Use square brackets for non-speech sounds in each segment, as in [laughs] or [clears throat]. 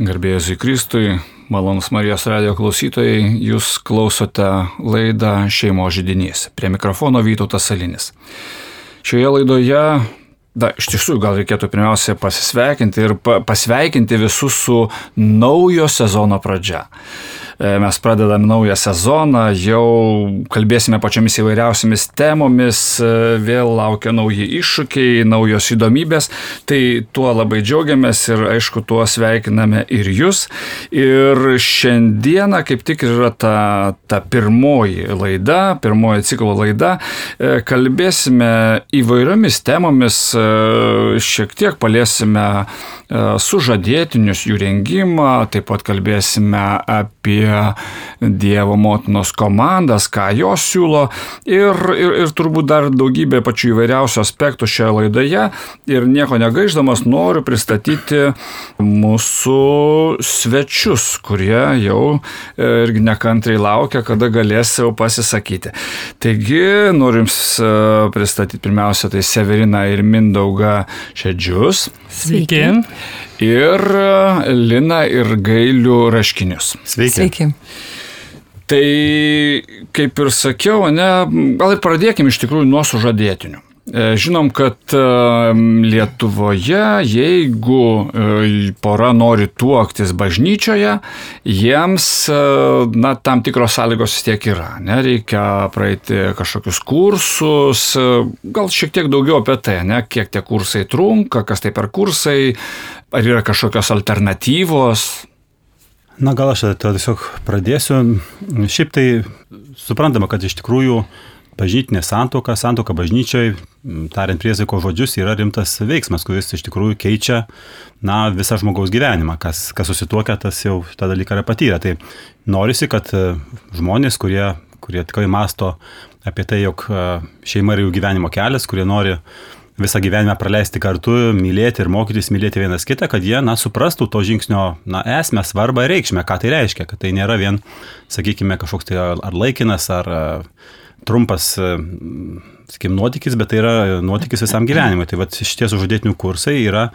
Garbėjus į Kristui, malonus Marijos radio klausytojai, jūs klausote laidą Šeimo žydinys. Prie mikrofono Vytautas Salinis. Šioje laidoje, da, iš tiesų gal reikėtų pirmiausia pasisveikinti ir pa, pasveikinti visus su naujo sezono pradžia. E, mes pradedame naują sezoną, jau kalbėsime pačiamis įvairiausiamis temomis, e, vėl laukia nauji iššūkiai, naujos įdomybės, tai tuo labai džiaugiamės ir aišku, tuo sveikiname ir jūs. Ir šiandieną kaip tik yra ta, ta pirmoji laida, pirmoji ciklo laida, e, kalbėsime įvairiomis temomis, šiek tiek paliesime sužadėtinius jų rengimą, taip pat kalbėsime apie Dievo motinos komandas, ką jos siūlo ir, ir, ir turbūt dar daugybė pačių įvairiausių aspektų šioje laidoje. Ir nieko negaiždamas noriu pristatyti mūsų svečius, kurie jau e, irgi nekantriai laukia, kada galės jau pasisakyti. Taigi noriu Jums e, pristatyti pirmiausia tai Severina ir Mindauga Šedžius. Sveiki. Ir e, Lina ir Gailių Raškinius. Sveiki. Sveiki. Tai kaip ir sakiau, ne, gal ir pradėkime iš tikrųjų nuo sužadėtinių. E, žinom, kad e, Lietuvoje, jeigu pora nori tuoktis bažnyčioje, jiems na, tam tikros sąlygos vis tiek yra. Ne? Reikia praeiti kažkokius kursus, gal šiek tiek daugiau apie tai, ne? kiek tie kursai trunka, kas tai per kursai, ar yra kažkokios alternatyvos, Na gal aš tiesiog pradėsiu. Šiaip tai suprantama, kad iš tikrųjų bažnytinė santoka, santoka bažnyčiai, tariant priesaiko žodžius, yra rimtas veiksmas, kuris iš tikrųjų keičia na, visą žmogaus gyvenimą. Kas, kas susituokia, tas jau tą dalyką yra patyrę. Tai norisi, kad e, žmonės, kurie, kurie tikrai masto apie tai, jog e, šeima yra jų gyvenimo kelias, kurie nori visą gyvenimą praleisti kartu, mylėti ir mokytis mylėti vienas kitą, kad jie, na, suprastų to žingsnio, na, esmę, svarbą ir reikšmę, ką tai reiškia, kad tai nėra vien, sakykime, kažkoks tai ar laikinas, ar trumpas, sakykime, nuotykis, bet tai yra nuotykis visam gyvenimui. Tai vad šitie sužadėtinių kursai yra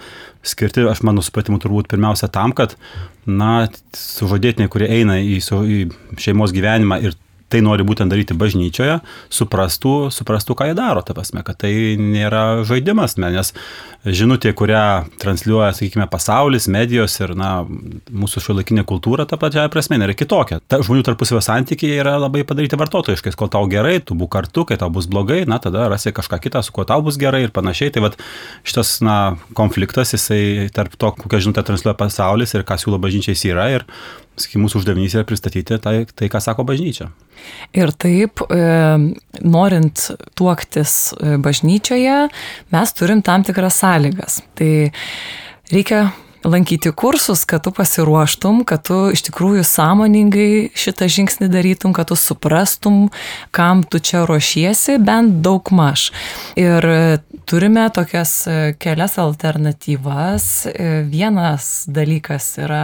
skirti, aš mano supratimu, turbūt pirmiausia tam, kad, na, sužadėtiniai, kurie eina į, į šeimos gyvenimą ir tai nori būtent daryti bažnyčioje, suprastų, suprastų ką jie daro, ta prasme, kad tai nėra žaidimas, nes žinutė, kurią transliuoja, sakykime, pasaulis, medijos ir na, mūsų šiuolaikinė kultūra, ta pačia prasme, yra kitokia. Ta žmonių tarpusavio santykiai yra labai padaryti vartotojiškais, kol tau gerai, tu būk kartu, kai tau bus blogai, na tada rasi kažką kitą, su kuo tau bus gerai ir panašiai. Tai vad šitas na, konfliktas, jisai tarp to, kokią žinutę transliuoja pasaulis ir ką siūlo bažnyčiais yra. Ir sakykime, mūsų uždavinys yra pristatyti tai, tai, ką sako bažnyčia. Ir taip, e, norint tuoktis e, bažnyčioje, mes turim tam tikras sąlygas. Tai reikia lankyti kursus, kad tu pasiruoštum, kad tu iš tikrųjų sąmoningai šitą žingsnį darytum, kad tu suprastum, kam tu čia ruošiesi, bent daug maž. Ir turime tokias kelias alternatyvas. Vienas dalykas yra,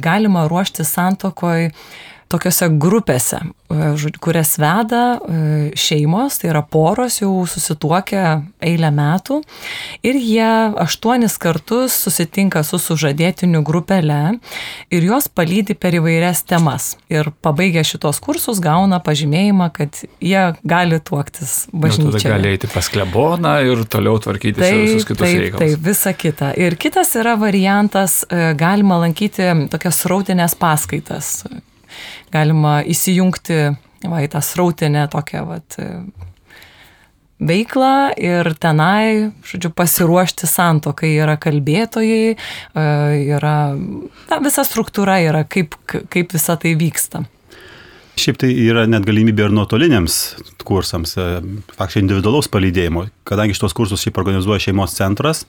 galima ruošti santokoj tokiuose grupėse, e, kurias veda e, šeimos, tai yra poros jau susituokę eilę metų ir jie aštuonis kartus susitinka su sužadėtiniu grupelė ir juos palydi per įvairias temas. Ir pabaigę šitos kursus gauna pažymėjimą, kad jie gali tuoktis bažnyčioje. Tada gali eiti pas kleboną ir toliau tvarkyti taip, visus kitus taip, reikalus. Taip, visa kita. Ir kitas yra variantas, e, galima lankyti tokias rautinės paskaitas galima įsijungti va, į tą srautinę tokią vat, veiklą ir tenai, žodžiu, pasiruošti santokai. Yra kalbėtojai, e, yra, na, visa struktūra yra, kaip, kaip visa tai vyksta. Šiaip tai yra net galimybė ir nuotoliniams kursams, e, faktiškai individualaus palydėjimo. Kadangi šitos kursus šiaip organizuoja šeimos centras,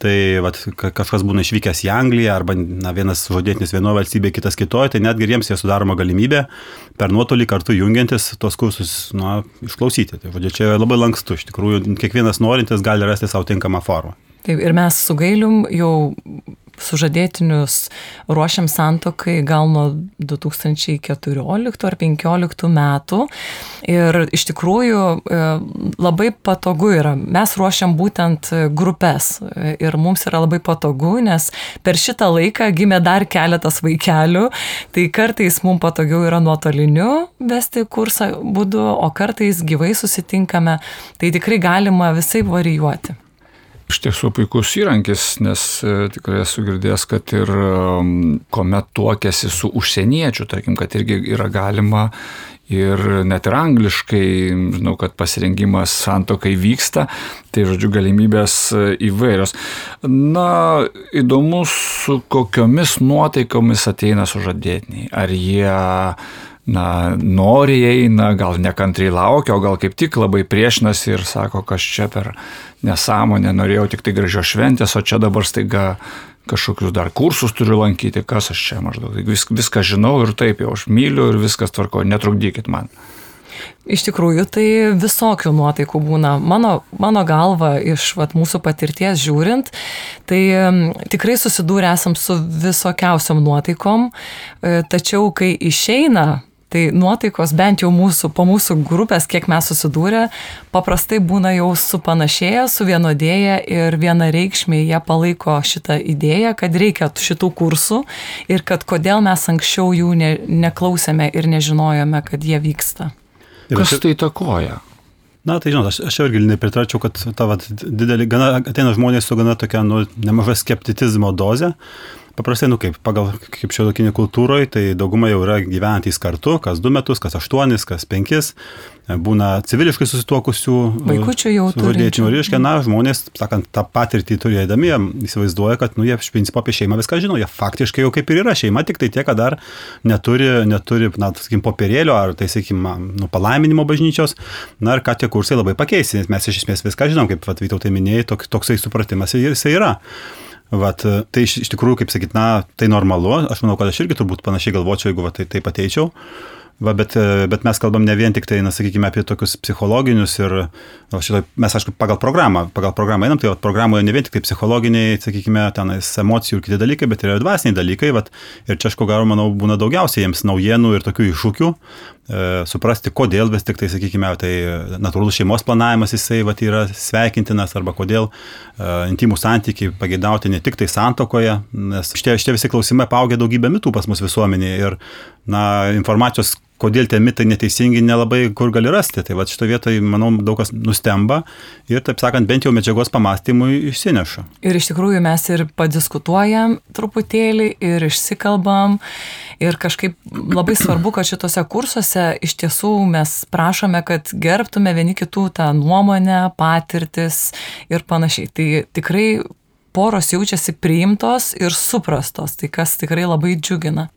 tai vat, kažkas būna išvykęs į Angliją arba na, vienas žodėtinis vienoje valstybėje, kitas kitoje, tai netgi jiems jie sudaroma galimybė per nuotolį kartu jungiantis tos kursus na, išklausyti. Tai vadžiu, čia labai lankstu, iš tikrųjų kiekvienas norintis gali rasti savo tinkamą formą. Taip, ir mes su Gailium jau sužadėtinius ruošiam santokai gal nuo 2014 ar 2015 metų. Ir iš tikrųjų e, labai patogu yra. Mes ruošiam būtent grupės ir mums yra labai patogu, nes per šitą laiką gimė dar keletas vaikelių, tai kartais mums patogiau yra nuotoliniu vesti kursą būdu, o kartais gyvai susitinkame, tai tikrai galima visai varijuoti. Iš tiesų puikus įrankis, nes e, tikrai esu girdėjęs, kad ir kuomet tuokėsi su užsieniečiu, tarkim, kad irgi yra galima ir net ir angliškai, žinau, kad pasirengimas santokai vyksta, tai žodžiu galimybės e, įvairios. Na, įdomu, su kokiomis nuotaikomis ateina sužadėtiniai. Ar jie na, nori eina, gal nekantriai laukia, o gal kaip tik labai priešinasi ir sako, kas čia per nesąmonę, norėjau tik tai gražios šventės, o čia dabar staiga kažkokius dar kursus turiu lankyti, kas aš čia maždaug. Vis, viską žinau ir taip jau aš myliu ir viskas tvarko, netrukdykit man. Iš tikrųjų, tai visokių nuotaikų būna. Mano, mano galva, iš vat, mūsų patirties žiūrint, tai tikrai susidūrę esam su visokiausiam nuotaikom, e, tačiau kai išeina Tai nuotaikos bent jau mūsų, po mūsų grupės, kiek mes susidūrę, paprastai būna jau supanašėję, suvienodėję ir vienareikšmiai jie palaiko šitą idėją, kad reikia šitų kursų ir kad kodėl mes anksčiau jų ne, neklausėme ir nežinojome, kad jie vyksta. Kas tai takoja? Na, tai žinot, aš, aš irgi nepritarčiau, kad ta vat, didelį, gana, ateina žmonės su gana tokia, nu, nemaža skepticizmo doze. Paprastai, nu kaip, pagal kaip šiuolaikinį kultūroje, tai dauguma jau yra gyventys kartu, kas du metus, kas aštuonis, kas penkis, būna civiliškai susituokusių. Vaikučių jau turi. Reiškia, na, žmonės, sakant, tą patirtį turėdami, įsivaizduoja, kad, nu, jie iš principo apie šeimą viską žino, jie faktiškai jau kaip ir yra šeima, tik tai tie, kad dar neturi, neturi na, sakykim, popierėlio ar, tai, sakykim, nu, palaiminimo bažnyčios, na, ir ką tie kursai labai pakeis, nes mes iš esmės viską žinom, kaip, Vytautai minėjai, tok, toksai supratimas jisai yra. Vat, tai iš, iš tikrųjų, kaip sakyt, na, tai normalu, aš manau, kad aš irgi turbūt panašiai galvočiau, jeigu va, tai taip ateičiau. Va, bet, bet mes kalbam ne vien tik tai, na, sakykime, apie tokius psichologinius ir, o šitoj, mes, aišku, pagal programą, pagal programą einam, tai va, programoje ne vien tik tai psichologiniai, sakykime, tenais emocijų ir kiti dalykai, bet ir dvasiniai dalykai. Va, ir čia, aš ko gero, manau, būna daugiausiai jiems naujienų ir tokių iššūkių, e, suprasti, kodėl vis tik tai, sakykime, tai natūralus šeimos planavimas jisai va, yra sveikintinas arba kodėl e, intimų santykiai pageidauti ne tik tai santokoje, nes šitie, šitie visi klausimai paaugia daugybę mitų pas mus visuomenėje ir, na, informacijos kodėl tie mitai neteisingi, nelabai kur gali rasti. Tai va šito vietoje, manau, daug kas nustemba ir, taip sakant, bent jau medžiagos pamastymui išsineša. Ir iš tikrųjų mes ir padiskutuojam truputėlį ir išsikalbam. Ir kažkaip labai svarbu, kad šitose kursuose iš tiesų mes prašome, kad gerbtume vieni kitų tą nuomonę, patirtis ir panašiai. Tai tikrai poros jaučiasi priimtos ir suprastos, tai kas tikrai labai džiugina.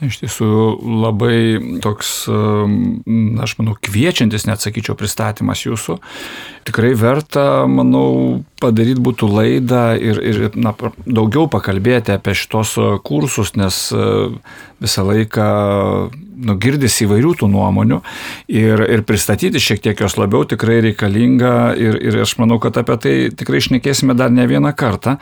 Iš tiesų labai toks, aš manau, kviečiantis, net sakyčiau, pristatymas jūsų. Tikrai verta, manau, padaryti būtų laidą ir, ir na, daugiau pakalbėti apie šitos kursus, nes visą laiką nu, girdis įvairių tų nuomonių ir, ir pristatyti šiek tiek jos labiau tikrai reikalinga ir, ir aš manau, kad apie tai tikrai išnekėsime dar ne vieną kartą.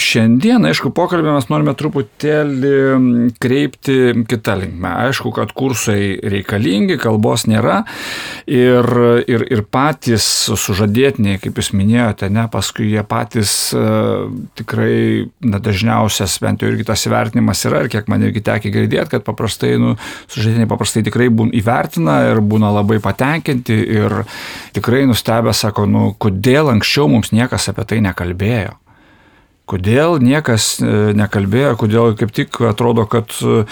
Šiandien, aišku, pokalbį mes norime truputėlį kreipti kitą linkmę. Aišku, kad kursai reikalingi, kalbos nėra ir, ir, ir patys sužadėtiniai, kaip jūs minėjote, ne, paskui jie patys uh, tikrai na, dažniausias, bent jau irgi tas įvertinimas yra ir kiek man irgi tekia girdėti, kad paprastai nu, sužadėtiniai paprastai tikrai būna įvertina ir būna labai patenkinti ir tikrai nustebę sako, nu, kodėl anksčiau mums niekas apie tai nekalbėjo. Kodėl niekas e, nekalbėjo, kodėl kaip tik atrodo, kad e,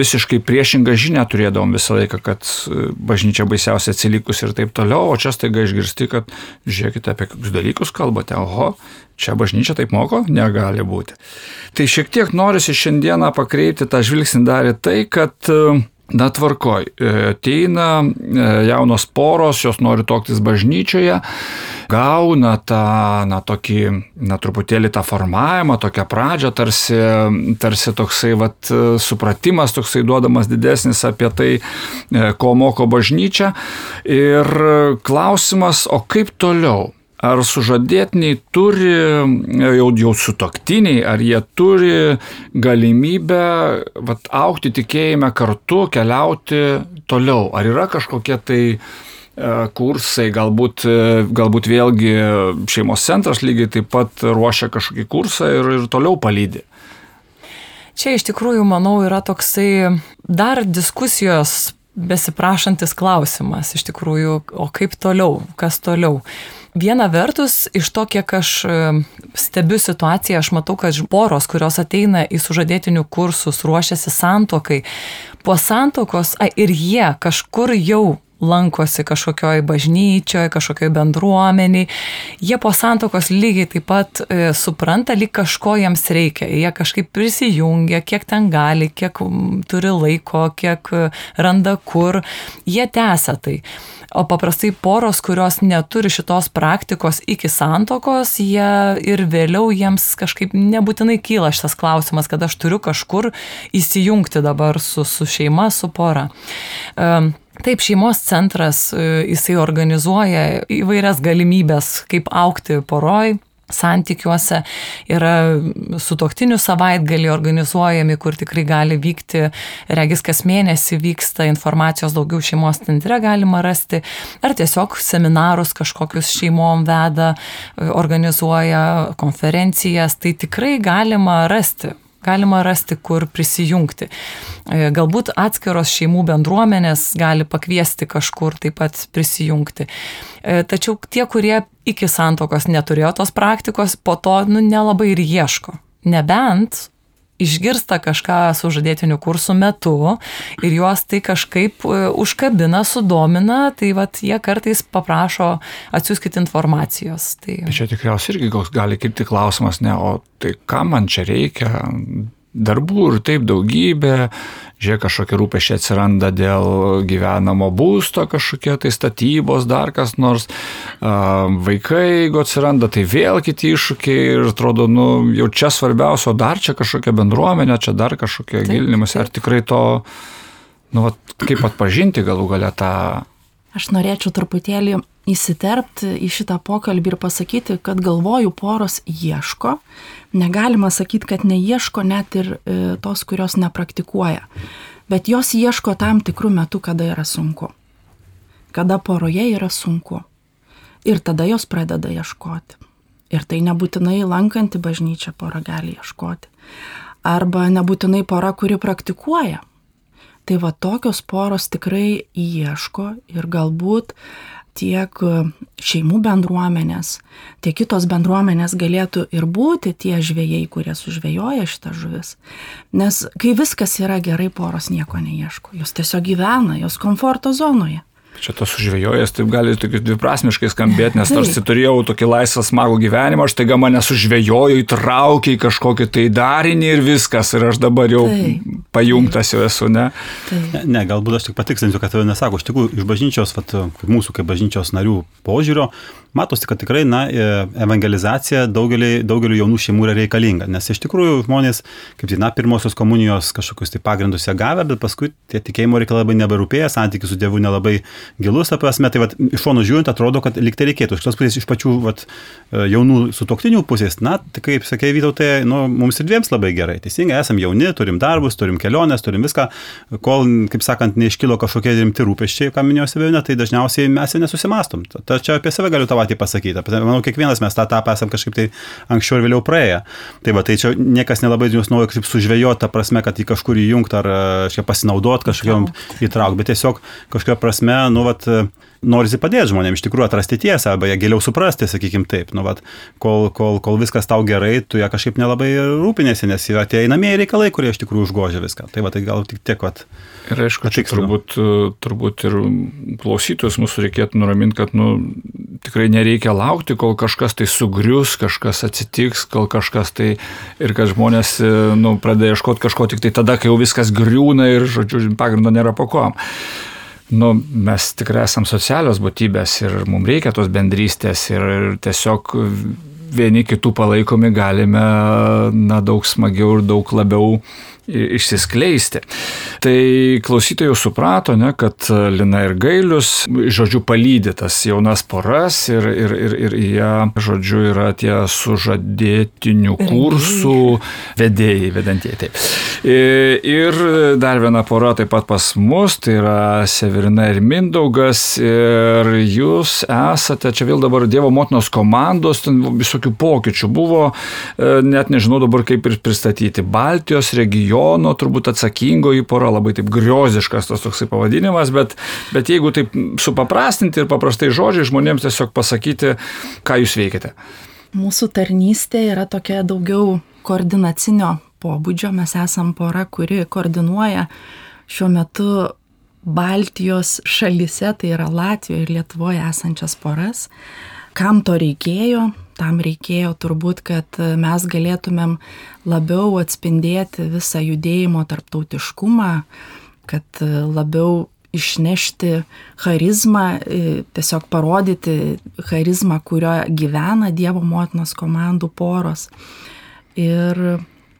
visiškai priešingą žinią turėdavom visą laiką, kad e, bažnyčia baisiausia atsilikus ir taip toliau, o čia staiga išgirsti, kad žiūrėkite apie kokius dalykus kalbate, oho, čia bažnyčia taip moko, negali būti. Tai šiek tiek norisi šiandieną pakreipti tą žvilgsnį dar į tai, kad Na tvarkoj, ateina jaunos poros, jos nori toktis bažnyčioje, gauna tą, na, tokį, na, truputėlį tą formavimą, tokią pradžią, tarsi, tarsi toksai, vat, supratimas toksai duodamas didesnis apie tai, e, ko moko bažnyčia. Ir klausimas, o kaip toliau? Ar sužadėtiniai turi, jau, jau sutoktiniai, ar jie turi galimybę vat, aukti tikėjime kartu, keliauti toliau? Ar yra kažkokie tai e, kursai, galbūt, e, galbūt vėlgi šeimos centras lygiai taip pat ruošia kažkokį kursą ir, ir toliau palydė? Čia iš tikrųjų, manau, yra toksai dar diskusijos besiprašantis klausimas, iš tikrųjų, o kaip toliau, kas toliau. Viena vertus, iš to, kiek aš e, stebiu situaciją, aš matau, kad poros, kurios ateina į sužadėtinių kursus, ruošiasi santokai, po santokos a, ir jie kažkur jau lankosi kažkokioj bažnyčioj, kažkokioj bendruomeniai, jie po santokos lygiai taip pat e, supranta, lyg kažko jiems reikia. Jie kažkaip prisijungia, kiek ten gali, kiek turi laiko, kiek randa kur, jie tęsia tai. O paprastai poros, kurios neturi šitos praktikos iki santokos, jie ir vėliau jiems kažkaip nebūtinai kyla šitas klausimas, kad aš turiu kažkur įsijungti dabar su, su šeima, su pora. Um, Taip, šeimos centras, e, jisai organizuoja įvairias galimybės, kaip aukti poroj, santykiuose. Yra sutoktinių savaitgalį organizuojami, kur tikrai gali vykti, regis kas mėnesį vyksta informacijos daugiau šeimos centre galima rasti, ar tiesiog seminarus kažkokius šeimom veda, e, organizuoja konferencijas, tai tikrai galima rasti galima rasti, kur prisijungti. E, galbūt atskiros šeimų bendruomenės gali pakviesti kažkur taip pat prisijungti. E, tačiau tie, kurie iki santokos neturėjo tos praktikos, po to nu, nelabai ir ieško. Nebent išgirsta kažką sužadėtinių kursų metu ir juos tai kažkaip e, užkabina, sudomina, tai vat jie kartais paprašo atsiųskit informacijos. Tai... Bet čia tikriausiai irgi gali kilti klausimas, ne, o tai kam man čia reikia, darbų ir taip daugybė, žiūrėk, kažkokie rūpešiai atsiranda dėl gyvenamo būsto, kažkokie tai statybos, dar kas nors, vaikai, jeigu atsiranda, tai vėl kiti iššūkiai ir atrodo, nu, jau čia svarbiausia, o dar čia kažkokia bendruomenė, čia dar kažkokie gilinimas, ar tikrai to, nu, vat, kaip atpažinti galų galę tą. Aš norėčiau truputėlį įsiterpti į šitą pokalbį ir pasakyti, kad galvoju poros ieško, negalima sakyti, kad neieško net ir e, tos, kurios nepraktikuoja. Bet jos ieško tam tikrų metų, kada yra sunku. Kada poroje yra sunku. Ir tada jos pradeda ieškoti. Ir tai nebūtinai lankanti bažnyčią pora gali ieškoti. Arba nebūtinai pora, kuri praktikuoja. Tai va tokios poros tikrai ieško ir galbūt tiek e, šeimų bendruomenės, tiek kitos bendruomenės galėtų ir būti tie žvėjai, kurie sužvėjoja šitą žuvis. Nes kai viskas yra gerai, poros nieko neieško, jos tiesiog gyvena, jos komforto zonoje. Čia tas sužvėjojęs taip gali tokius dviprasmiškai skambėti, nes tarsi turėjau tokį laisvą smagų gyvenimą, aš taiga mane sužvėjojo, įtraukė į kažkokį tai darinį ir viskas, ir aš dabar jau taip. pajungtas jau esu, ne? Taip. Ne, ne, galbūt aš tik patikslinsiu, kad tave nesako, iš tikrųjų iš bažnyčios, vat, mūsų kaip bažnyčios narių požiūrio, matosi, kad tikrai, na, e, evangelizacija daugeliu, daugeliu jaunų šeimų yra reikalinga, nes iš tikrųjų žmonės, kaip tai, na, pirmosios komunijos kažkokius tai pagrindus jie gavę, bet paskui tie tikėjimo reikalai labai neberūpėję, santykiai su Dievu nelabai gilus, ta prasme, tai vat, iš šono žiūrint atrodo, kad liktai reikėtų, iš tos pusės, iš pačių vat, e, jaunų sutoktinių pusės, na, tai kaip sakė Vytautai, nu, mums ir dviems labai gerai, teisingai, esame jauni, turim darbus, turim keliones, turim viską, kol, kaip sakant, neiškilo kažkokie rimti rūpeščiai, ką minėjo Severina, tai dažniausiai mes ir nesusimastom. Ta čia apie save galiu tą patį pasakyti. Manau, kiekvienas mes tą etapą esam kažkaip tai anksčiau ir vėliau praėję. Tai va, tai čia niekas nelabai jūs nori kaip sužvėjoti tą prasme, kad į kažkur įjungti ar kažkaip pasinaudoti kažkokiam įtraukti, bet tiesiog kažkokia prasme, nu, vat, norisi padėti žmonėms iš tikrųjų atrasti tiesą arba ją giliau suprasti, sakykim taip. Nu, vat, kol, kol, kol viskas tau gerai, tu ją kažkaip nelabai rūpinėsi, nes yra tie einamieji reikalai, kurie iš tikrųjų užgožia viską. Tai va, tai gal tik tiek, vat. Ir aišku, čia turbūt, turbūt ir klausytojus mūsų reikėtų nuraminti, kad nu, tikrai nereikia laukti, kol kažkas tai sugrius, kažkas atsitiks, kol kažkas tai ir kad žmonės nu, pradeda ieškoti kažko tik tai tada, kai jau viskas griūna ir, žodžiu, pagrindo nėra po ko nu, mes tikrai esam socialios būtybės ir mums reikia tos bendrystės ir, tiesiog vieni kitų palaikomi galime na, daug smagiau ir daug labiau išsiskleisti. Tai klausytojai jau suprato, ne, kad Lina ir Gailius, žodžiu, palydytas jaunas poras ir, ir, ir, ir jie, žodžiu, yra tie sužadėtinių kursų vedėjai, vedantieji. Taip. Ir dar viena pora taip pat pas mus, tai yra Severina ir Mindaugas. Ir jūs esate, čia vėl dabar Dievo motinos komandos, ten visokių pokyčių buvo, e, net nežinau dabar kaip ir pristatyti. Baltijos regiono turbūt atsakingoji pora, labai taip grioziškas tas toksai pavadinimas, bet, bet jeigu taip supaprastinti ir paprastai žodžiai žmonėms tiesiog pasakyti, ką jūs veikiate. Mūsų tarnystė yra tokia daugiau koordinacinio pobūdžio. Mes esam pora, kuri koordinuoja šiuo metu Baltijos šalise, tai yra Latvijoje ir Lietuvoje esančias poras. Kam to reikėjo? Tam reikėjo turbūt, kad mes galėtumėm labiau atspindėti visą judėjimo tarptautiškumą, kad labiau išnešti charizmą, tiesiog parodyti charizmą, kurio gyvena Dievo motinos komandų poros. Ir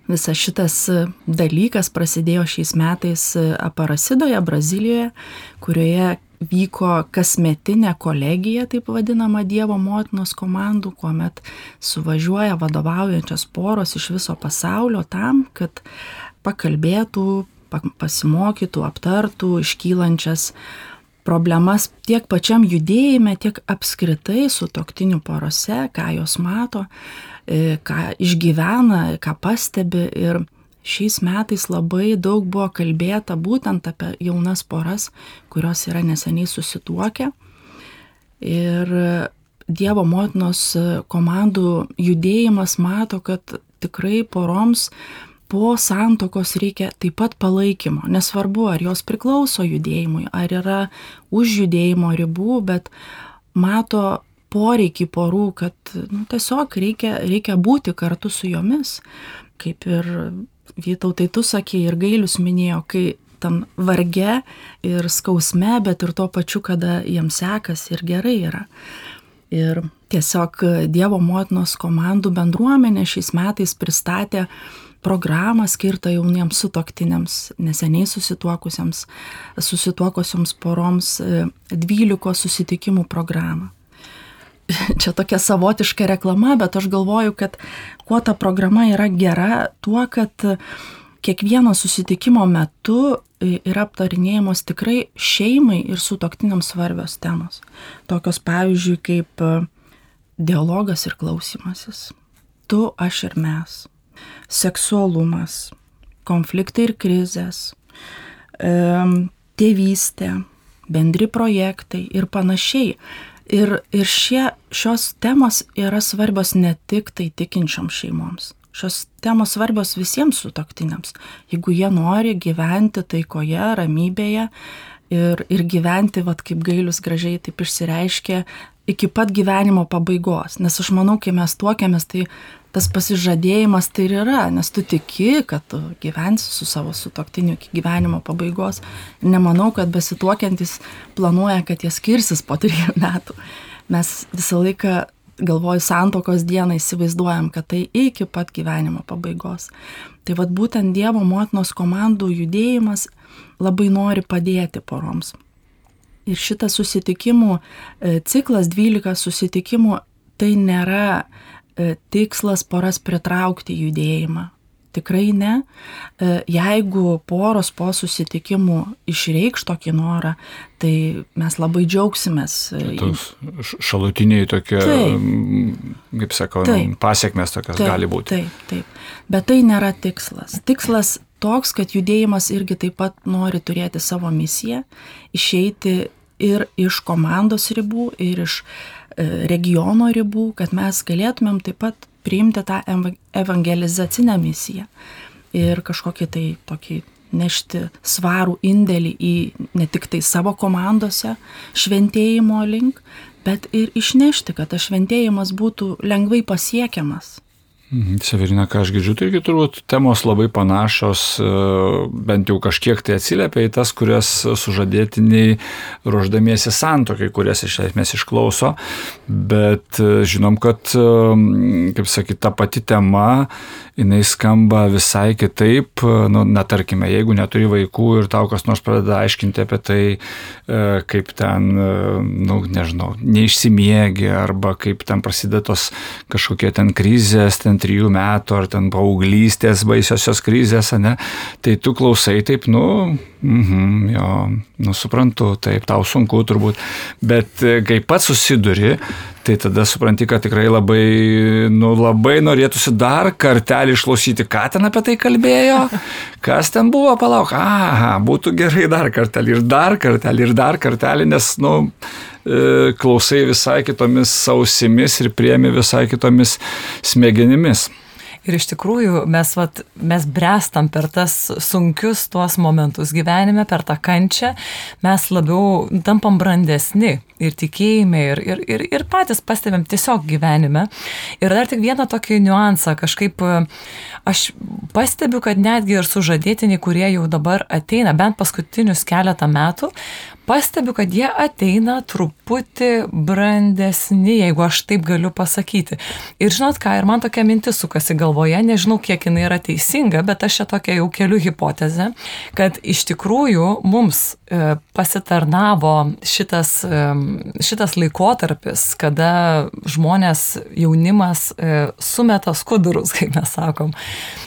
visas šitas dalykas prasidėjo šiais metais Aparasidoje, Brazilijoje, kurioje vyko kasmetinė kolegija, taip vadinama Dievo motinos komandų, kuomet suvažiuoja vadovaujančios poros iš viso pasaulio tam, kad pakalbėtų, pasimokytų, aptartų iškylančias problemas tiek pačiam judėjime, tiek apskritai su toktiniu porose, ką jos mato, e, ką išgyvena, ką pastebi ir šiais metais labai daug buvo kalbėta būtent apie jaunas poras, kurios yra neseniai susituokę. Ir Dievo motinos komandų judėjimas mato, kad tikrai poroms po santokos reikia taip pat palaikymo. Nesvarbu, ar jos priklauso judėjimui, ar yra už judėjimo ribų, bet mato poreikį porų, kad nu, tiesiog reikia, reikia būti kartu su jomis. Kaip ir Vytautai, tu sakė ir gailius minėjo, kai tam varge ir skausme, bet ir tuo pačiu, kada jiems sekas ir gerai yra. Ir tiesiog Dievo motinos komandų bendruomenė šiais metais pristatė programą skirtą jauniems sutoktiniams, neseniai susituokusiems, susituokusioms poroms 12 susitikimų programą. [laughs] čia tokia savotiška reklama, bet aš galvoju, kad kuo ta programa yra gera, tuo, kad kiekvieno susitikimo metu yra aptarinėjamos tikrai šeimai ir sutoktiniams svarbios temos. Tokios pavyzdžiui kaip dialogas ir klausimasis. Tu, aš ir mes. Seksualumas, konfliktai ir krizės, tėvystė, bendri projektai ir panašiai. Ir, ir šie, šios temos yra svarbios ne tik tai tikinčioms šeimoms. Šios temos svarbios visiems sutoktiniams. Jeigu jie nori gyventi taikoje, ramybėje ir, ir gyventi, vad kaip gailius gražiai taip išsireiškė, iki pat gyvenimo pabaigos. Nes aš manau, kai mes tuokiamės, tai tas pasižadėjimas tai ir yra, nes tu tiki, kad tu gyvensi su savo sutoktiniu iki gyvenimo pabaigos. Nemanau, kad besituokiantis planuoja, kad jie skirsis po trijų metų. Mes visą laiką galvoju santokos dieną įsivaizduojam, kad tai iki pat gyvenimo pabaigos. Tai vad būtent Dievo motinos komandų judėjimas labai nori padėti poroms. Ir šitas susitikimų e, ciklas, 12 susitikimų, tai nėra E, tikslas poras pritraukti judėjimą. Tikrai ne. E, jeigu poros po susitikimų išreikš tokį norą, tai mes labai džiaugsimės. Tai tos šalutiniai tokie, taip, kaip sakau, taip, pasiekmes tokios taip, gali būti. Taip, taip. Bet tai nėra tikslas. Tikslas toks, kad judėjimas irgi taip pat nori turėti savo misiją, išeiti ir iš komandos ribų, ir iš E, regiono ribų, kad mes galėtumėm taip pat priimti tą evangelizacinę misiją ir kažkokį tai tokį nešti svarų indėlį į ne tik tai savo komandose šventėjimo link, bet ir išnešti, kad tas šventėjimas būtų lengvai pasiekiamas Severina, ką aš girdžiu, tai irgi turbūt temos labai panašios, e, bent jau kažkiek tai atsiliepia į tas, kurias sužadėtiniai ruoždamiesi santokai, kurias iš esmės išklauso, bet e, žinom, kad, e, kaip sakyti, ta pati tema, jinai skamba visai kitaip, nu, na, tarkime, jeigu neturi vaikų ir tau kas nors pradeda aiškinti apie tai, kaip ten, nu, nežinau, neišsimiegi arba kaip ten prasideda tos kažkokie ten krizės, ten ten trijų metų ar ten paauglystės baisiosios krizės, ne, tai tu klausai taip, nu, mhm, jo, nu suprantu, taip, tau sunku turbūt, bet e, kai pats susiduri, tai tada supranti, kad tikrai labai, nu, labai norėtųsi dar kartelį išklausyti, ką ten apie tai kalbėjo, kas ten buvo, palauk, aha, būtų gerai dar kartelį ir dar kartelį ir dar kartelį, nes, nu, klausai visai kitomis ausimis ir priemi visai kitomis smegenimis. Ir iš tikrųjų mes, vat, mes brestam per tas sunkius tuos momentus gyvenime, per tą kančią, mes labiau tampam brandesni ir tikėjime, ir, ir, ir, ir patys pastebėm tiesiog gyvenime. Ir dar tik vieną tokį niuansą, kažkaip aš pastebiu, kad netgi ir sužadėtiniai, kurie jau dabar ateina, bent paskutinius keletą metų, pastebiu, kad jie ateina truputį brandesni, jeigu aš taip galiu pasakyti. Ir žinot ką, ir man tokia mintis sukasi galvoje, nežinau, kiek jinai yra teisinga, bet aš čia tokia jau keliu hipotezę, kad iš tikrųjų mums e, pasitarnavo šitas, e, šitas laikotarpis, kada žmonės, jaunimas e, sumeta skudurus, [laughs] kaip mes sakom.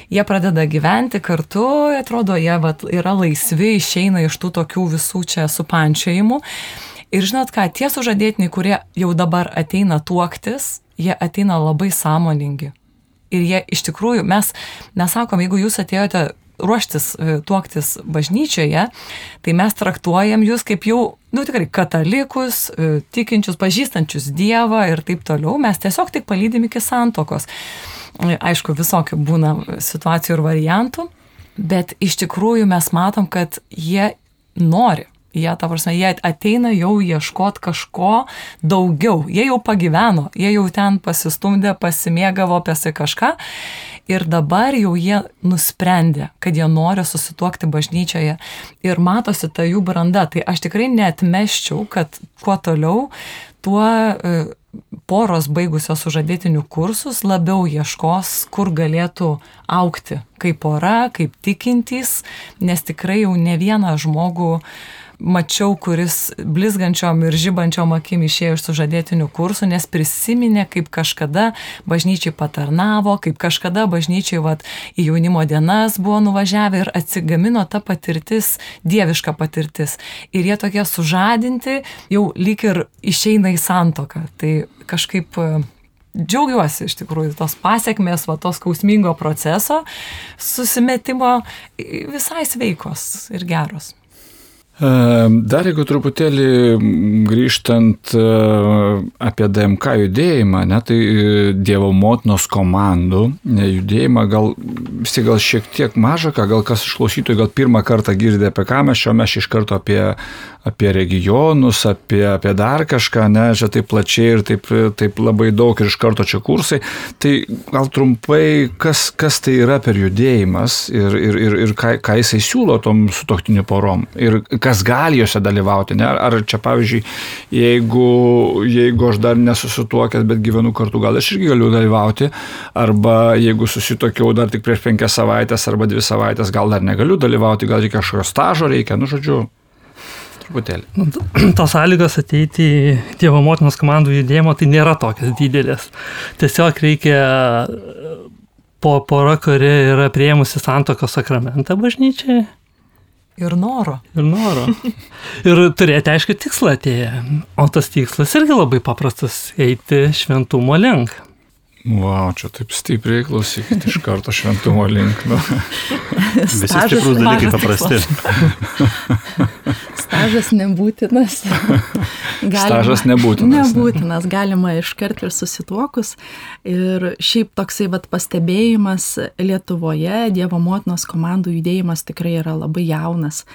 Jie pradeda gyventi kartu, atrodo, jie vat, yra laisvi, išeina iš tų tokių visų čia supančių pančiojimų. Ir žinot ką, tie sužadėtiniai, kurie jau dabar ateina tuoktis, jie ateina labai sąmoningi. Ir jie iš tikrųjų, mes nesakom, jeigu jūs atėjote ruoštis e, tuoktis bažnyčioje, tai mes traktuojam jūs kaip jau, nu tikrai, katalikus, e, tikinčius, pažįstančius Dievą ir taip toliau. Mes tiesiog tik palydim iki santokos. E, aišku, visokių būna situacijų ir variantų, bet iš tikrųjų mes matom, kad jie nori Jie, ta prasme, jie ateina jau ieškot kažko daugiau. Jie jau pagyveno, jie jau ten pasistumdė, pasimėgavo apie kažką. Ir dabar jau jie nusprendė, kad jie nori susituokti bažnyčioje. Ir matosi ta jų branda. Tai aš tikrai netmeščiau, kad kuo toliau, tuo e, poros baigusios sužadėtinių kursus labiau ieškos, kur galėtų aukti kaip pora, kaip tikintys, nes tikrai jau ne vieną žmogų uh, mačiau, kuris blizgančiom ir žibančiom akim išėjo iš sužadėtinių kursų, nes prisiminė, kaip kažkada bažnyčiai patarnavo, kaip kažkada bažnyčiai vat, į jaunimo dienas buvo nuvažiavę ir atsigamino ta patirtis, dieviška patirtis. Ir jie tokie sužadinti jau lyg ir išeina į santoką. Tai kažkaip e, džiaugiuosi iš tikrųjų tos pasiekmes, va, tos skausmingo proceso, susimetimo visai sveikos ir geros. Dar jeigu truputėlį grįžtant e, apie DMK judėjimą, ne, tai e, Dievo motinos komandų judėjimą, gal vis tik gal šiek tiek maža, ką gal kas iš klausytojų gal pirmą kartą girdė apie ką mes šio mes iš karto apie, apie regionus, apie, apie dar kažką, ne, čia taip plačiai ir taip, taip labai daug ir iš karto čia kursai. Tai gal trumpai, kas, kas tai yra per judėjimas ir, ir, ir, ir ką, ką jisai siūlo tom sutoktinių porom ir kas gali juose dalyvauti. Ne? Ar čia, pavyzdžiui, jeigu, jeigu aš dar nesusituokęs, bet gyvenu kartu, gal aš irgi galiu dalyvauti, arba jeigu susitokiau dar tik prieš penkias savaitės arba dvi savaitės, gal dar negaliu dalyvauti, gal reikia kažkokio stažo, reikia, nu žodžiu, truputėlį. Nu, [clears throat] tos sąlygos ateiti į Dievo motinos komandų judėjimo tai nėra tokios didelės. Tiesiog reikia po pora, kuri yra prieimusi santokos sakramentą bažnyčiai. Ir noro. Ir noro. Ir turėti aišku tikslą atėję. O tas tikslas irgi labai paprastas - eiti šventumo link. Wow, čia taip stipriai klausykit iš karto šventumo link. Nu. Visi stiprus dalykai paprasti. Stažas nebūtinas. Galima, Stažas nebūtinas. Nebūtinas, galima iškart ir susituokus. Ir šiaip toksai vat, pastebėjimas Lietuvoje, Dievo motinos komandų judėjimas tikrai yra labai jaunas.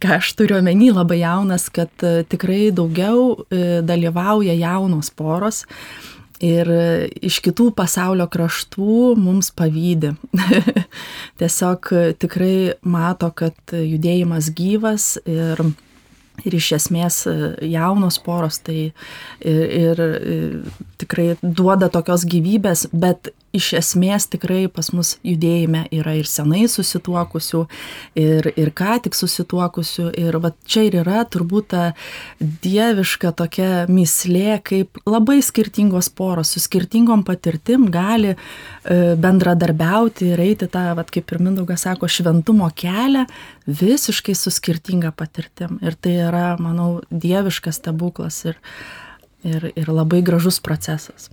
Ką aš turiu omeny labai jaunas, kad e, tikrai daugiau e, dalyvauja jaunos poros ir iš kitų pasaulio kraštų mums pavydė. [laughs] Tiesiog tikrai mato, kad judėjimas gyvas ir, ir iš esmės jaunos poros tai ir, ir tikrai duoda tokios gyvybės, bet iš esmės tikrai pas mus judėjime yra ir senai susituokusių, ir, ir ką tik susituokusių. Ir va čia ir yra turbūt ta dieviška tokia mislė, kaip labai skirtingos poros su skirtingom patirtim gali e, bendradarbiauti ir eiti tą, va, kaip ir Mindaugas sako, šventumo kelią visiškai su skirtinga patirtim. Ir tai yra, manau, dieviškas stebuklas ir, ir, ir labai gražus procesas.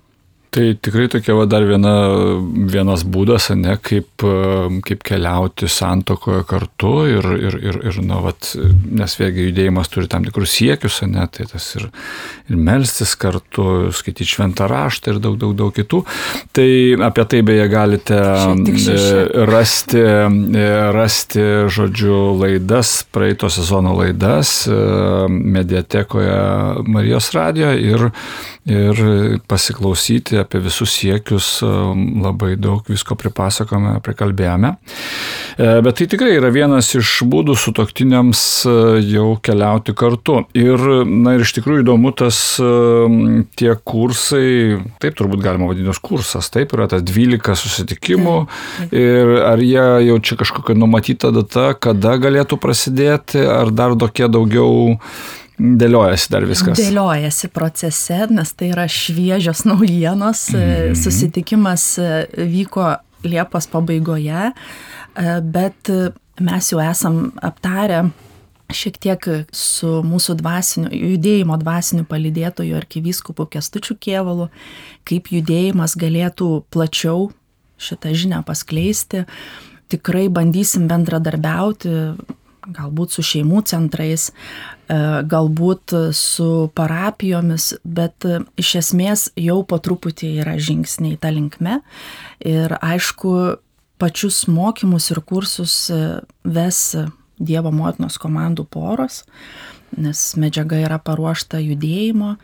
Tai tikrai tokia va dar viena, vienas būdas, ne, kaip, kaip keliauti santokoje kartu ir, ir, ir, ir na, vat, nes vėlgi judėjimas turi tam tikrus siekius, ne, tai tas ir, ir melstis kartu, skaityti šventą raštą ir daug, daug, daug kitų. Tai apie tai beje galite rasti, rasti, žodžiu, laidas, praeito sezono laidas mediatekoje Marijos radio ir, ir pasiklausyti apie visus siekius labai daug visko pripasakome, prikalbėjome. E, bet tai tikrai yra vienas iš būdų su toktiniams e, jau keliauti kartu. Ir, na ir iš tikrųjų įdomu tas tie kursai, taip turbūt galima vadinti kursas, taip yra tas 12 susitikimų ir ar jie jau čia kažkokia numatyta data, kada galėtų prasidėti, ar dar tokie daugiau Dėliojasi dar viskas. Dėliojasi procese, nes tai yra šviežios naujienos. Mm. Susitikimas e, vyko Liepos pabaigoje, e, bet mes jau esam aptarę šiek tiek su mūsų dvasiniu, judėjimo dvasiniu palydėtoju arkivyskupu Kestučiu Kievalu, kaip judėjimas galėtų plačiau šitą žinią paskleisti. Tikrai bandysim bendradarbiauti galbūt su šeimų centrais, e, galbūt su parapijomis, bet e, iš esmės jau po truputį yra žingsniai tą linkme. Ir aišku, pačius mokymus ir kursus e, ves Dievo motinos komandų poros, nes medžiaga yra paruošta judėjimo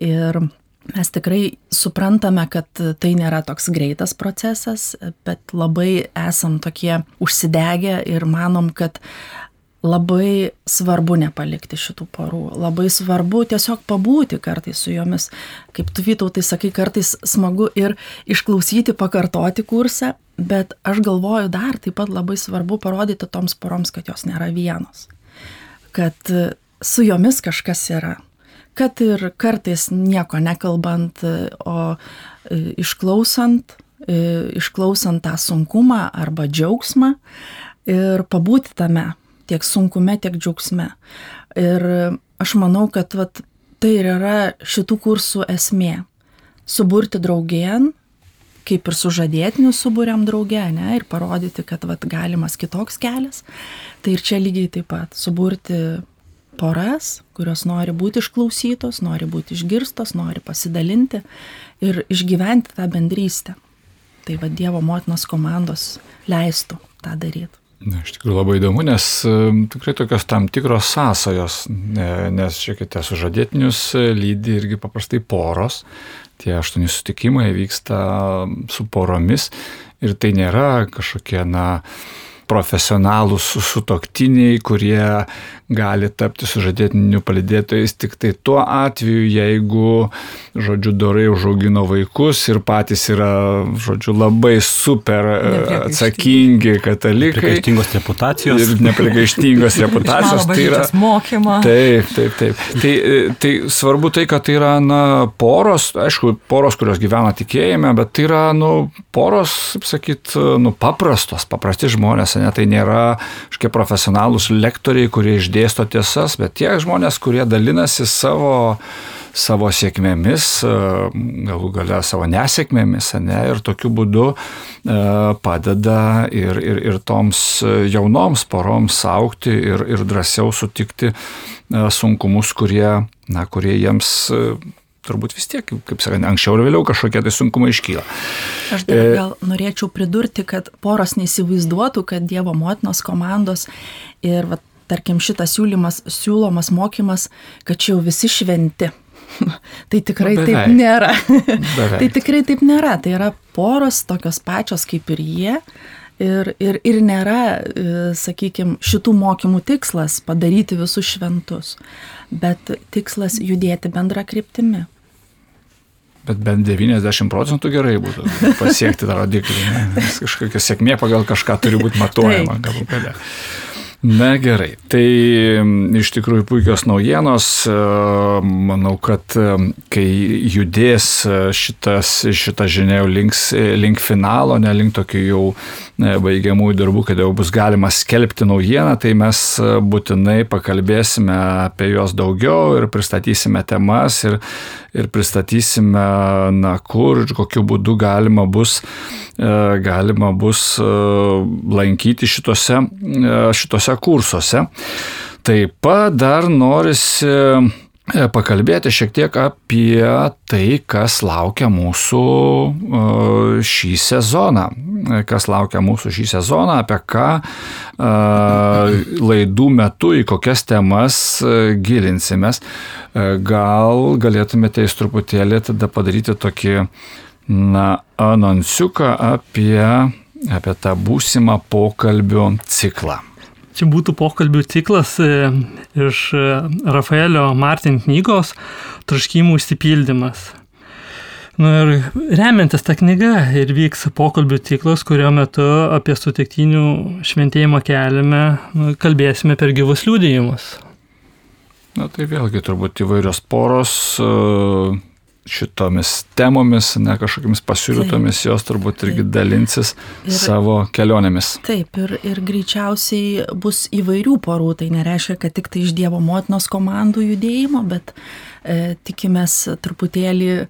ir mes tikrai suprantame, kad tai nėra toks greitas procesas, bet labai esam tokie užsidegę ir manom, kad labai svarbu nepalikti šitų porų, labai svarbu tiesiog pabūti kartais su jomis. Kaip tu Vytautai sakai, kartais smagu ir išklausyti, pakartoti kursą, bet aš galvoju dar taip pat labai svarbu parodyti toms poroms, kad jos nėra vienos. Kad su jomis kažkas yra. Kad ir kartais nieko nekalbant, o e, išklausant, e, išklausant tą sunkumą arba džiaugsmą ir pabūti tame tiek sunkume, tiek džiaugsme. Ir aš manau, kad vat, tai ir yra šitų kursų esmė. Suburti draugien, kaip ir sužadėtinių subūriam draugę, ne, ir parodyti, kad vat, galimas kitoks kelias. Tai ir čia lygiai taip pat suburti poras, kurios nori būti išklausytos, nori būti išgirstos, nori pasidalinti ir išgyventi tą bendrystę. Tai vad Dievo motinos komandos leistų tą daryti. Na, iš tikrųjų labai įdomu, nes tikrai tokios tam tikros sąsajos, nes, žiūrėkite, sužadėtinius lydi irgi paprastai poros, tie aštuoni sutikimai vyksta su poromis. Ir tai nėra kažkokie, na, profesionalūs sutoktiniai, kurie gali tapti sužadėtinių palidėtojais tik tai tuo atveju, jeigu, žodžiu, dorai užaugino vaikus ir patys yra, žodžiu, labai super e, atsakingi katalikai. Neprikaištingos reputacijos. Ir neprikaištingos [laughs] reputacijos. tai yra mokymą. Taip, taip, taip. Tai, e, tai svarbu tai, kad tai yra, na, poros, aišku, poros, kurios gyvena tikėjime, bet tai yra, nu, poros, kaip sakyt, nu, paprastos, paprasti žmonės, ne, tai nėra kažkokie profesionalūs lektoriai, kurie išdėsto dėsto tiesas, bet tie žmonės, kurie dalinasi savo, savo sėkmėmis, e, galų gale savo nesėkmėmis, ne, ir tokiu būdu e, padeda ir, ir, ir toms jaunoms poroms aukti ir, ir drąsiau sutikti e, sunkumus, kurie, na, kurie jiems turbūt vis tiek, kaip sakant, anksčiau ir vėliau kažkokie tai sunkumai iškyla. Aš dar gal norėčiau pridurti, kad poros neįsivaizduotų, kad Dievo motinos komandos ir vat, tarkim šitas siūlymas, siūlomas mokymas, kad čia jau visi šventi. [laughs] tai tikrai Nu, taip nėra. [laughs] Tai tikrai taip nėra. Tai yra poros tokios pačios kaip ir jie. Ir, ir, ir nėra, sakykime, šitų mokymų tikslas padaryti visus šventus, bet tikslas judėti bendrą kryptimį. Bet bent 90 procentų gerai būtų [laughs] pasiekti tą rodiklį. ne? Nes kažkokia sėkmė pagal kažką turi būti matuojama galų gale. Na gerai, tai iš tikrųjų puikios naujienos. e, Manau, kad e, kai judės e, šitas, šita žinia jau links, e, link finalo, ne link tokių jau baigiamųjų darbų, kad jau bus galima skelbti naujieną, tai mes būtinai pakalbėsime apie juos daugiau ir pristatysime temas ir, ir pristatysime, na, kur ir kokiu būdu galima bus, e, galima bus e, lankyti šitose, šitose kursuose. Taip pat dar norisi pakalbėti šiek tiek apie tai, kas laukia mūsų e, šį sezoną. E, Kas laukia mūsų šį sezoną, apie ką e, laidų metu, į kokias temas e, gilinsimės. E, Gal galėtumėte jūs truputėlį tada padaryti tokį, na, anonsiuką apie, apie tą būsimą pokalbių ciklą. Čia būtų pokalbių ciklas e, iš e, Rafaelio Martin knygos Traškimų išsipildymas. Nu ir remiantis tą knygą ir vyks pokalbių ciklas, kurio metu apie sutiktinių šventėjimo keliame nu, kalbėsime per gyvus liūdėjimus. Na tai vėlgi turbūt įvairios poros e, šitomis temomis, ne kažkokiamis pasiūlytomis, jos turbūt irgi dalinsis Ir- savo kelionėmis. Taip, ir, ir greičiausiai bus įvairių porų, tai nereiškia, kad tik tai iš Dievo motinos komandų judėjimo, bet e, tikimės truputėlį e,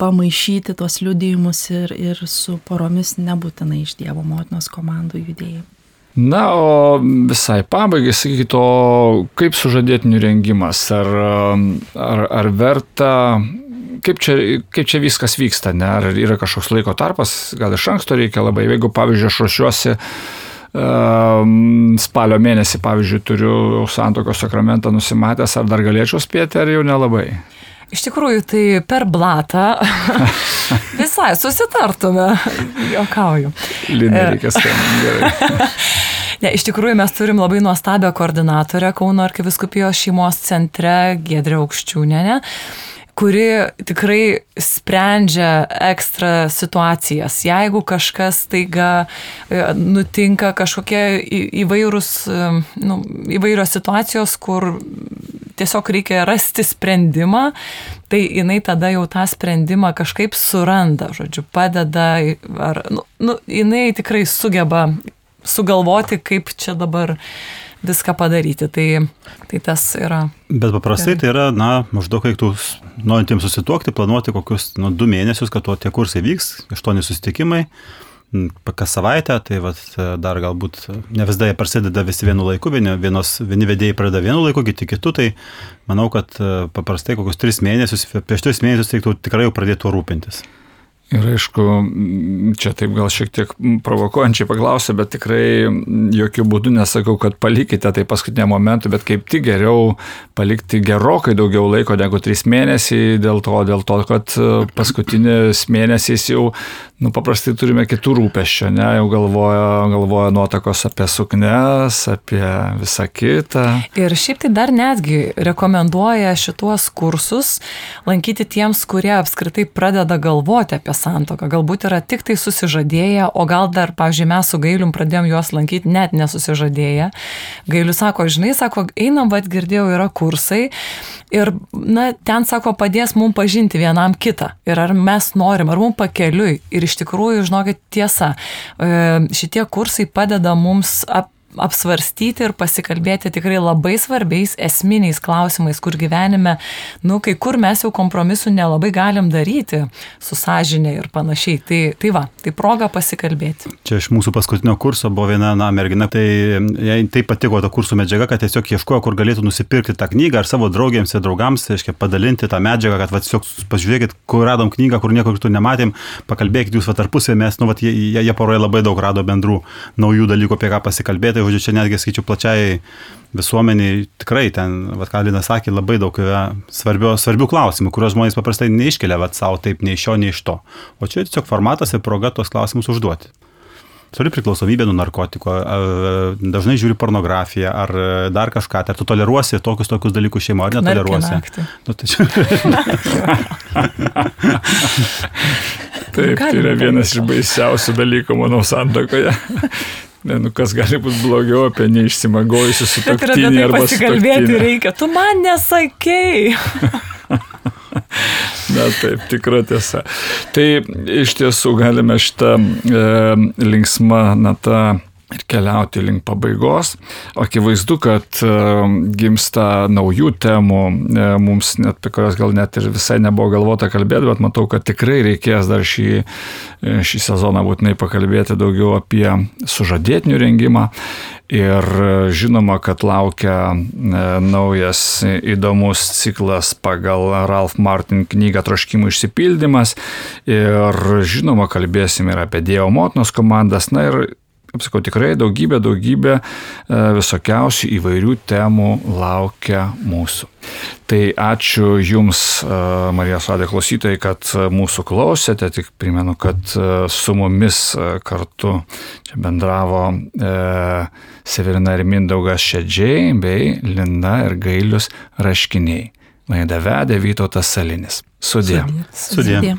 pamaišyti tuos liudėjimus ir, ir su poromis nebūtinai iš Dievo motinos komandų judėjimo. Na, o visai pabaigai, sakykit, o kaip sužadėtinių rengimas? Ar, ar, ar verta, kaip čia, kaip čia viskas vyksta, ne? Ar yra kažkoks laiko tarpas, gal iš anksto reikia labai, jeigu, pavyzdžiui, aš ruošiuosi um, spalio mėnesį, pavyzdžiui, turiu santokos sakramentą nusimatęs, ar dar galėčiau spėti, ar jau nelabai? Iš tikrųjų, tai per blatą [laughs] visai susitartume, jokauju. Linai reikia skambinti. [laughs] Ne, iš tikrųjų, mes turim labai nuostabią koordinatorę Kauno arkiviskupijos šeimos centre, Gedrė Aukščiūnenė kuri tikrai sprendžia ekstra situacijas. Jeigu kažkas taiga e, nutinka kažkokie įvairūs, e, nu, įvairios situacijos, kur tiesiog reikia rasti sprendimą, tai jinai tada jau tą sprendimą kažkaip suranda, žodžiu, padeda, ar, nu, nu, jinai tikrai sugeba sugalvoti, kaip čia dabar viską padaryti. Tai, tai tas yra. Bet paprastai tai yra, na, maždaug reiktų norintiems susituokti, planuoti kokius, nu, du mėnesius, kad tie kursai vyks, aštuoni susitikimai, kas savaitę, tai vat, dar galbūt ne visada jie prasideda visi vienu laiku, vieni, vienos, vieni vedėjai pradeda vienu laiku, kiti kitu, tai manau, kad e, paprastai kokius tris mėnesius, prieš tris mėnesius reiktų tikrai jau pradėti tuo rūpintis. Ir aišku, čia taip gal šiek tiek provokuojančiai paklausė, bet tikrai jokių būdų nesakau, kad palikite tai paskutiniam momentui, bet kaip tik geriau palikti gerokai daugiau laiko negu trys mėnesiai, dėl to, dėl to kad e, paskutinis mėnesiais jau, nu, paprastai turime kitų rūpeščių, ne, jau galvoja, galvoja nuotakos apie suknes, apie visą kitą. Ir šiaip tai dar netgi rekomenduoja šituos kursus lankyti tiems, kurie apskritai pradeda galvoti apie santoką. Galbūt yra tik tai susižadėję, o gal dar, pavyzdžiui, mes su Gailium pradėjom juos lankyti net nesusižadėję. Gailius sako, žinai, sako, einam, vad girdėjau, yra kursai. Ir, na, ten, sako, padės mums pažinti vienam kitą. Ir ar mes norim, ar mums pakeliui. Ir iš tikrųjų, žinokit, tiesa, e, šitie kursai padeda mums ap, apsvarstyti ir pasikalbėti tikrai labai svarbiais esminiais klausimais, kur gyvenime, nu, kai kur mes jau kompromisų nelabai galim daryti su sąžinė ir panašiai. Tai, tai va, tai proga pasikalbėti. Čia iš mūsų paskutinio kurso buvo viena na, mergina, tai jai taip patiko ta kursų medžiaga, kad tiesiog ieškojo, kur galėtų nusipirkti tą knygą ar savo draugėms ir draugams, reiškia padalinti tą medžiagą, kad va, tiesiog pažiūrėkit, kur radom knygą, kur niekur kitur nematėm, pakalbėkit jūs va tarpusavį, mes, nu, va, jie, jie, jie poroje labai daug rado bendrų naujų dalykų, apie ką pasikalbėti, žodžiu, čia netgi skaičiu plačiai visuomeniai, tikrai ten, vad ką Lina sakė, labai daug yra svarbio, svarbių klausimų, kuriuos žmonės paprastai neiškelia, vad savo taip, nei iš šio, nei iš to. O čia tiesiog formatas ir proga tuos klausimus užduoti. Turi priklausomybę nuo narkotiko, dažnai žiūri pornografiją ar dar kažką, ar tu toleruosi tokius tokius dalykus šeimo, ar netoleruosi. Nu, tai čia... Taip, tai yra vienas iš baisiausių dalykų, manau, santokoje. Ne, nu kas gali būti blogiau apie neišsimagojusius su apie tai pasikalbėti reikia. Tu man nesakei. [laughs] Na taip, tikra tiesa. Tai iš tiesų galime šitą e, linksmą natą ir keliauti link pabaigos. Akivaizdu, kad e, gimsta naujų temų, e, mums net apie kurias gal net ir visai nebuvo galvota kalbėti, bet matau, kad tikrai reikės dar šį, e, šį sezoną būtinai pakalbėti daugiau apie sužadėtinių rengimą. Ir žinoma, kad laukia naujas įdomus ciklas pagal Ralph Martin knygą Troškimų išsipildymas. Ir žinoma, kalbėsim ir apie Dievo motinos komandas. Na ir kaip sakau, tikrai daugybė, daugybė e, visokiausių įvairių temų laukia mūsų. Tai ačiū Jums, e, Marijos Radė klausytojai, kad mūsų klausėte. Tik primenu, kad e, su mumis kartu čia bendravo e, Severina ir Mindaugas Šedžiai bei Lina ir Gailius Raškiniai. Laidą vedė Vytautas Salinis. Sudė. Sudė. Sudė. Sudė.